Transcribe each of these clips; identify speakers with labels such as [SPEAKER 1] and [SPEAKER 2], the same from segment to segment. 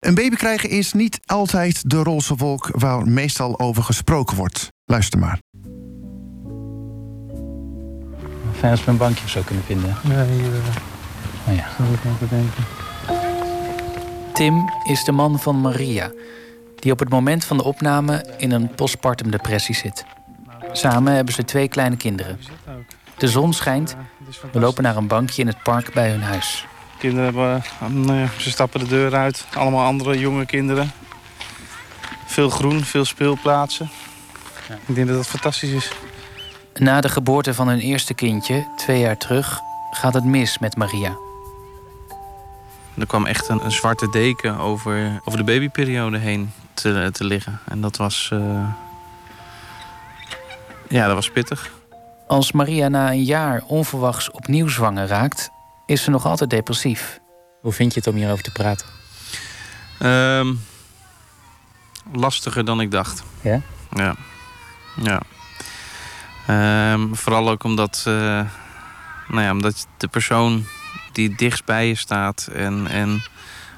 [SPEAKER 1] Een baby krijgen is niet altijd de roze wolk waar meestal over gesproken wordt. Luister maar.
[SPEAKER 2] Fijn als we een bankje of zo kunnen vinden.
[SPEAKER 3] Ja, hier uh,
[SPEAKER 2] Oh ja.
[SPEAKER 3] zou ik even denken.
[SPEAKER 2] Tim is de man van Maria, die op het moment van de opname in een postpartum depressie zit. Samen hebben ze twee kleine kinderen. De zon schijnt. We lopen naar een bankje in het park bij hun huis.
[SPEAKER 3] Kinderen hebben, eh, nou ja, ze stappen de deur uit. Allemaal andere jonge kinderen. Veel groen, veel speelplaatsen. Ik denk dat dat fantastisch is.
[SPEAKER 2] Na de geboorte van hun eerste kindje, twee jaar terug, gaat het mis met Maria.
[SPEAKER 3] Er kwam echt een, een zwarte deken over, over de babyperiode heen te, te liggen. En dat was... eh, ja, dat was pittig.
[SPEAKER 2] Als Maria na een jaar onverwachts opnieuw zwanger raakt, is ze nog altijd depressief. Hoe vind je het om hierover te praten?
[SPEAKER 3] Ehm, lastiger dan ik dacht.
[SPEAKER 2] Ja?
[SPEAKER 3] Ja. ja. Ehm, vooral ook omdat, eh, nou ja, omdat de persoon die het dichtst bij je staat en, en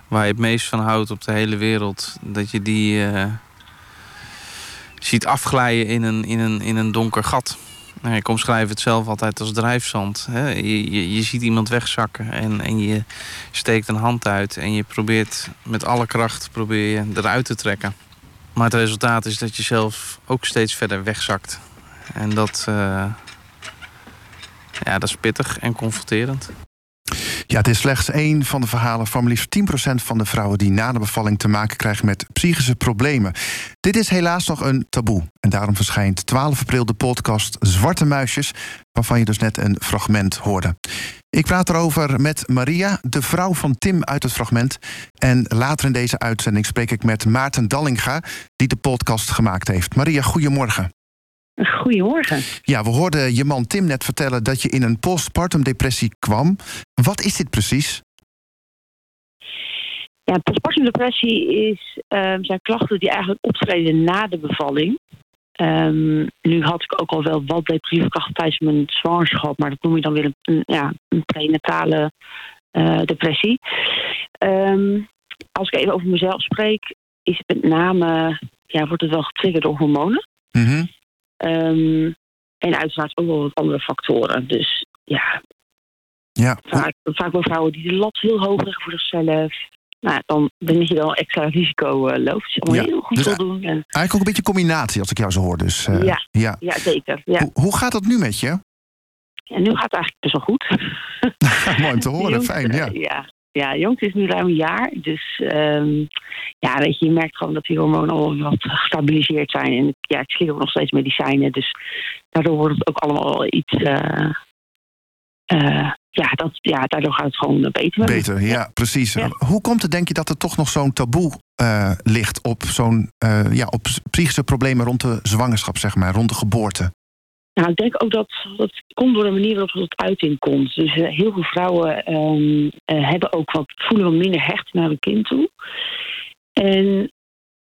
[SPEAKER 3] waar je het meest van houdt op de hele wereld, dat je die eh, ziet afglijden in een, in een, in een donker gat. Nou, ik omschrijf het zelf altijd als drijfzand. Hè? Je, je, ziet iemand wegzakken en, en je steekt een hand uit en je probeert met alle kracht probeer je eruit te trekken. Maar het resultaat is dat je zelf ook steeds verder wegzakt. En dat, eh, ja, dat is pittig en confronterend.
[SPEAKER 1] Ja, het is slechts één van de verhalen van liefst 10% van de vrouwen die na de bevalling te maken krijgen met psychische problemen. Dit is helaas nog een taboe. En daarom verschijnt 12 april de podcast Zwarte Muisjes, waarvan je dus net een fragment hoorde. Ik praat erover met Maria, de vrouw van Tim uit het fragment. En later in deze uitzending spreek ik met Maarten Dallinga, die de podcast gemaakt heeft. Maria, goedemorgen.
[SPEAKER 4] Goedemorgen.
[SPEAKER 1] Ja, we hoorden je man Tim net vertellen dat je in een postpartum depressie kwam. Wat is dit precies?
[SPEAKER 4] Ja, postpartum depressie is, ehm, zijn klachten die eigenlijk optreden na de bevalling. Ehm, nu had ik ook al wel wat depressieve klachten tijdens mijn zwangerschap, maar dat noem je dan weer een, ja, een prenatale eh, depressie. Ehm, als ik even over mezelf spreek, is het met name, ja, wordt het wel getriggerd door hormonen.
[SPEAKER 1] Mhm.
[SPEAKER 4] Ehm, en uiteraard ook wel wat andere factoren. Dus ja,
[SPEAKER 1] Ja,
[SPEAKER 4] vaak, vaak bij vrouwen die de lat heel hoog leggen voor zichzelf. Nou, dan denk je wel extra risico eh, loopt. Dus allemaal
[SPEAKER 1] Ja,
[SPEAKER 4] heel goed
[SPEAKER 1] dus,
[SPEAKER 4] wil
[SPEAKER 1] eh,
[SPEAKER 4] doen. En,
[SPEAKER 1] eigenlijk ook een beetje combinatie als ik jou zo hoor. Dus, eh,
[SPEAKER 4] Ja.
[SPEAKER 1] ja.
[SPEAKER 4] ja, zeker. Ja.
[SPEAKER 1] Hoe, hoe gaat het nu met je?
[SPEAKER 4] En nu gaat het eigenlijk best wel goed.
[SPEAKER 1] Mooi om te horen, fijn. Ja.
[SPEAKER 4] ja. Ja, jongste is nu ruim een jaar. Dus ehm, ja, weet je, je merkt gewoon dat die hormonen al wat gestabiliseerd zijn. En ja, ik slik ook nog steeds medicijnen. Dus daardoor wordt het ook allemaal iets... eh, eh, ja, dat, ja, daardoor gaat het gewoon beter.
[SPEAKER 1] Beter, ja, precies.
[SPEAKER 4] Ja.
[SPEAKER 1] Hoe komt het, denk je, dat er toch nog zo'n taboe eh, ligt op zo'n ja, op psychische problemen rond de zwangerschap, zeg maar, rond de geboorte?
[SPEAKER 4] Nou, ik denk ook dat dat komt door de manier waarop het uiting komt. Dus eh, heel veel vrouwen ehm, eh, hebben ook wat, voelen wat minder hecht naar hun kind toe. En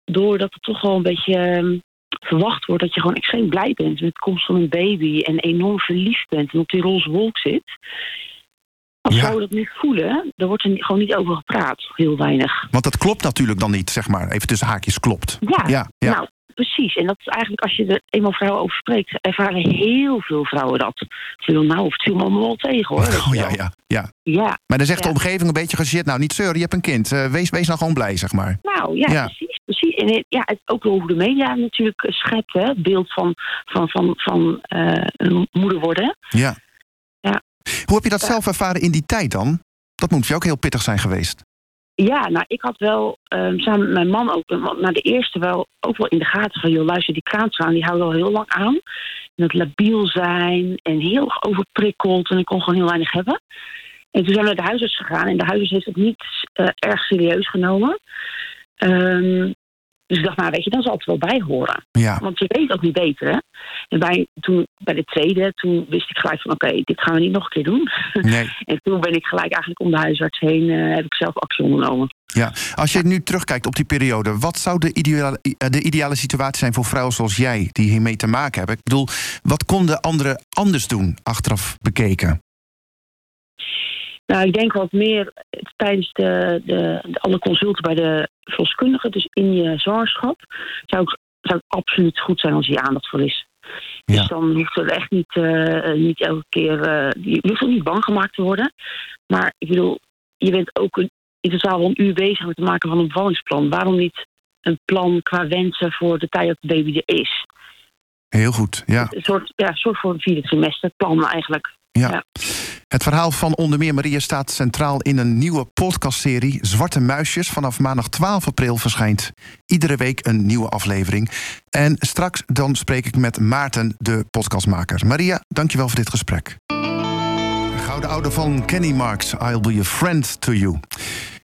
[SPEAKER 4] doordat het toch wel een beetje ehm, verwacht wordt dat je gewoon extreem blij bent met de komst van een baby en enorm verliefd bent en op die roze wolk zit. Als
[SPEAKER 1] Ja.
[SPEAKER 4] vrouwen dat niet voelen, dan wordt er gewoon niet over gepraat. Heel weinig.
[SPEAKER 1] Want dat klopt natuurlijk dan niet, zeg maar. Even tussen haakjes klopt.
[SPEAKER 4] Ja,
[SPEAKER 1] Ja, ja.
[SPEAKER 4] nou precies. En dat is eigenlijk als je er eenmaal vrouwen over spreekt, ervaren heel veel vrouwen dat. Ze willen nou, of het viel me allemaal wel tegen hoor. je
[SPEAKER 1] Oh, ja, ja, ja.
[SPEAKER 4] Ja,
[SPEAKER 1] Maar dan zegt de omgeving een beetje gezit. Nou, niet zeuren, je hebt een kind. Eh, wees, wees nou gewoon blij, zeg maar.
[SPEAKER 4] nou ja,
[SPEAKER 1] Ja.
[SPEAKER 4] precies. precies. En het- ja, het, ook hoe de media natuurlijk eh, schept, hè, het beeld van, van, van, van eh, een moeder worden.
[SPEAKER 1] Ja.
[SPEAKER 4] Ja.
[SPEAKER 1] Hoe heb je dat zelf ervaren in die tijd dan? Dat moet jou ook heel pittig zijn geweest.
[SPEAKER 4] Ja, nou, ik had wel ehm, samen met mijn man ook, na de eerste wel ook wel in de gaten van, joh, luister, die kraansgaan, die houden al heel lang aan. En dat labiel zijn en heel overprikkeld en ik kon gewoon heel weinig hebben. En toen zijn we naar de huisarts gegaan en de huisarts heeft het niet eh, erg serieus genomen. Ehm, dus ik dacht, nou, weet je, dan zal het wel bij horen.
[SPEAKER 1] Ja,
[SPEAKER 4] Want je weet ook niet beter, hè? En bij, toen, bij de tweede, toen wist ik gelijk van, oké, dit gaan we niet nog een keer doen.
[SPEAKER 1] nee.
[SPEAKER 4] En toen ben ik gelijk eigenlijk om de huisarts heen, eh, heb ik zelf actie ondernomen.
[SPEAKER 1] Ja. Als je nu terugkijkt op die periode, wat zou de ideale, eh, de ideale situatie zijn voor vrouwen zoals jij, die hiermee te maken hebben? Ik bedoel, wat konden anderen anders doen, achteraf bekeken?
[SPEAKER 4] Nou, ik denk wat meer tijdens de, de, de alle consulten bij de verloskundige, dus in je zwangerschap, zou, ik, zou het absoluut goed zijn als je aandacht voor is.
[SPEAKER 1] Ja.
[SPEAKER 4] Dus dan hoeft er echt niet, eh, niet elke keer. eh, je hoeft ook niet bang gemaakt te worden. Maar ik bedoel, je bent ook een, in totaal wel een uur bezig met het maken van een bevallingsplan. Waarom niet een plan qua wensen voor de tijd dat de baby er is?
[SPEAKER 1] Heel goed, ja.
[SPEAKER 4] Een soort, ja, soort voor een vierde trimester plan eigenlijk.
[SPEAKER 1] ja.
[SPEAKER 4] Ja.
[SPEAKER 1] Het verhaal van onder meer Maria staat centraal in een nieuwe podcastserie Zwarte Muisjes. Vanaf maandag 12 april verschijnt iedere week een nieuwe aflevering. En straks dan spreek ik met Maarten, de podcastmaker. Maria, dankjewel voor dit gesprek. Gouden oude van Kenny Marks, I'll be a friend to you.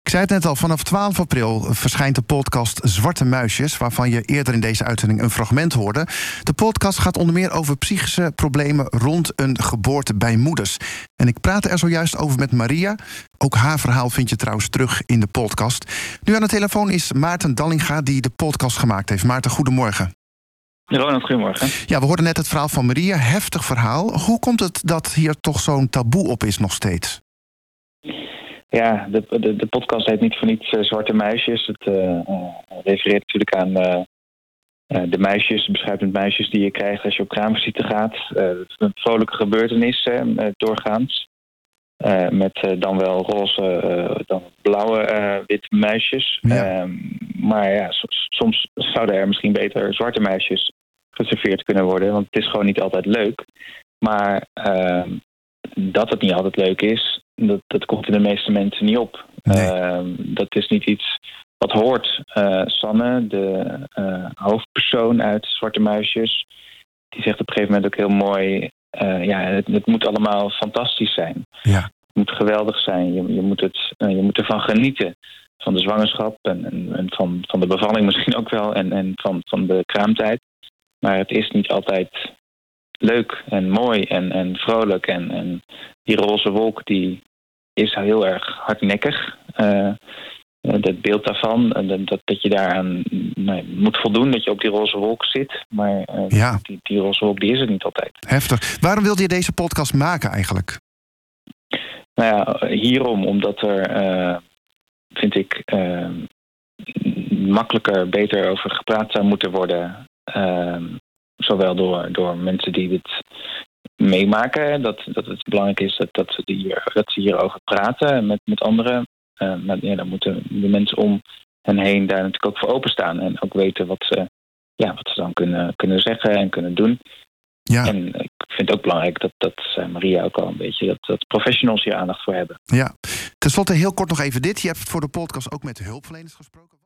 [SPEAKER 1] Ik zei het net al, vanaf 12 april verschijnt de podcast Zwarte Muisjes... waarvan je eerder in deze uitzending een fragment hoorde. De podcast gaat onder meer over psychische problemen... rond een geboorte bij moeders. En ik praatte er zojuist over met Maria. Ook haar verhaal vind je trouwens terug in de podcast. Nu aan de telefoon is Maarten Dallinga die de podcast gemaakt heeft. Maarten, goedemorgen.
[SPEAKER 5] Ronald, goedemorgen.
[SPEAKER 1] Ja, we hoorden net het verhaal van Maria. Heftig verhaal. Hoe komt het dat hier toch zo'n taboe op is nog steeds?
[SPEAKER 5] Ja, de, de, de podcast heet niet voor niets eh, Zwarte Muisjes. Het eh, eh, refereert natuurlijk aan de muisjes, de beschuitend muisjes die je krijgt als je op kraamvisite gaat. Het is een vrolijke gebeurtenis, doorgaans. Met dan wel roze, dan blauwe, witte muisjes.
[SPEAKER 1] Ja.
[SPEAKER 5] Ehm, maar ja, soms, soms zouden er misschien beter zwarte muisjes geserveerd kunnen worden. Want het is gewoon niet altijd leuk. Maar ehm, dat het niet altijd leuk is, dat, dat komt in de meeste mensen niet op.
[SPEAKER 1] Nee.
[SPEAKER 5] Ehm, dat is niet iets wat hoort. Eh, Sanne, de eh, hoofdpersoon uit Zwarte Muisjes, die zegt op een gegeven moment ook heel mooi: eh, ja, het, het moet allemaal fantastisch zijn.
[SPEAKER 1] Ja.
[SPEAKER 5] Het moet geweldig zijn. Je, je, moet, het, je moet ervan genieten. Van de zwangerschap en, en, en van, van de bevalling misschien ook wel. En, en van, van de kraamtijd. Maar het is niet altijd leuk en mooi en, en vrolijk. En, en die roze wolk die is heel erg hardnekkig. Eh, eh, dat beeld daarvan, eh, dat, dat, je daaraan nou, moet voldoen, dat je op die roze wolk zit. Maar eh,
[SPEAKER 1] Ja,
[SPEAKER 5] die, die roze wolk die is er niet altijd.
[SPEAKER 1] heftig. Waarom wilde je deze podcast maken eigenlijk?
[SPEAKER 5] Nou ja, hierom, omdat er, eh, vind ik, eh, makkelijker, beter over gepraat zou moeten worden. Eh, zowel door, door mensen die dit meemaken, dat, dat het belangrijk is dat, dat, ze, hier, dat ze hierover praten met, met anderen. Eh, maar ja, dan moeten de mensen om hen heen daar natuurlijk ook voor openstaan en ook weten wat ze, ja, wat ze dan kunnen, kunnen zeggen en kunnen doen.
[SPEAKER 1] Ja,
[SPEAKER 5] En ik vind het ook belangrijk dat, dat zei Maria ook al een beetje, dat, dat professionals hier aandacht voor hebben.
[SPEAKER 1] ja. Ten slotte heel kort nog even dit. Je hebt voor de podcast ook met hulpverleners gesproken.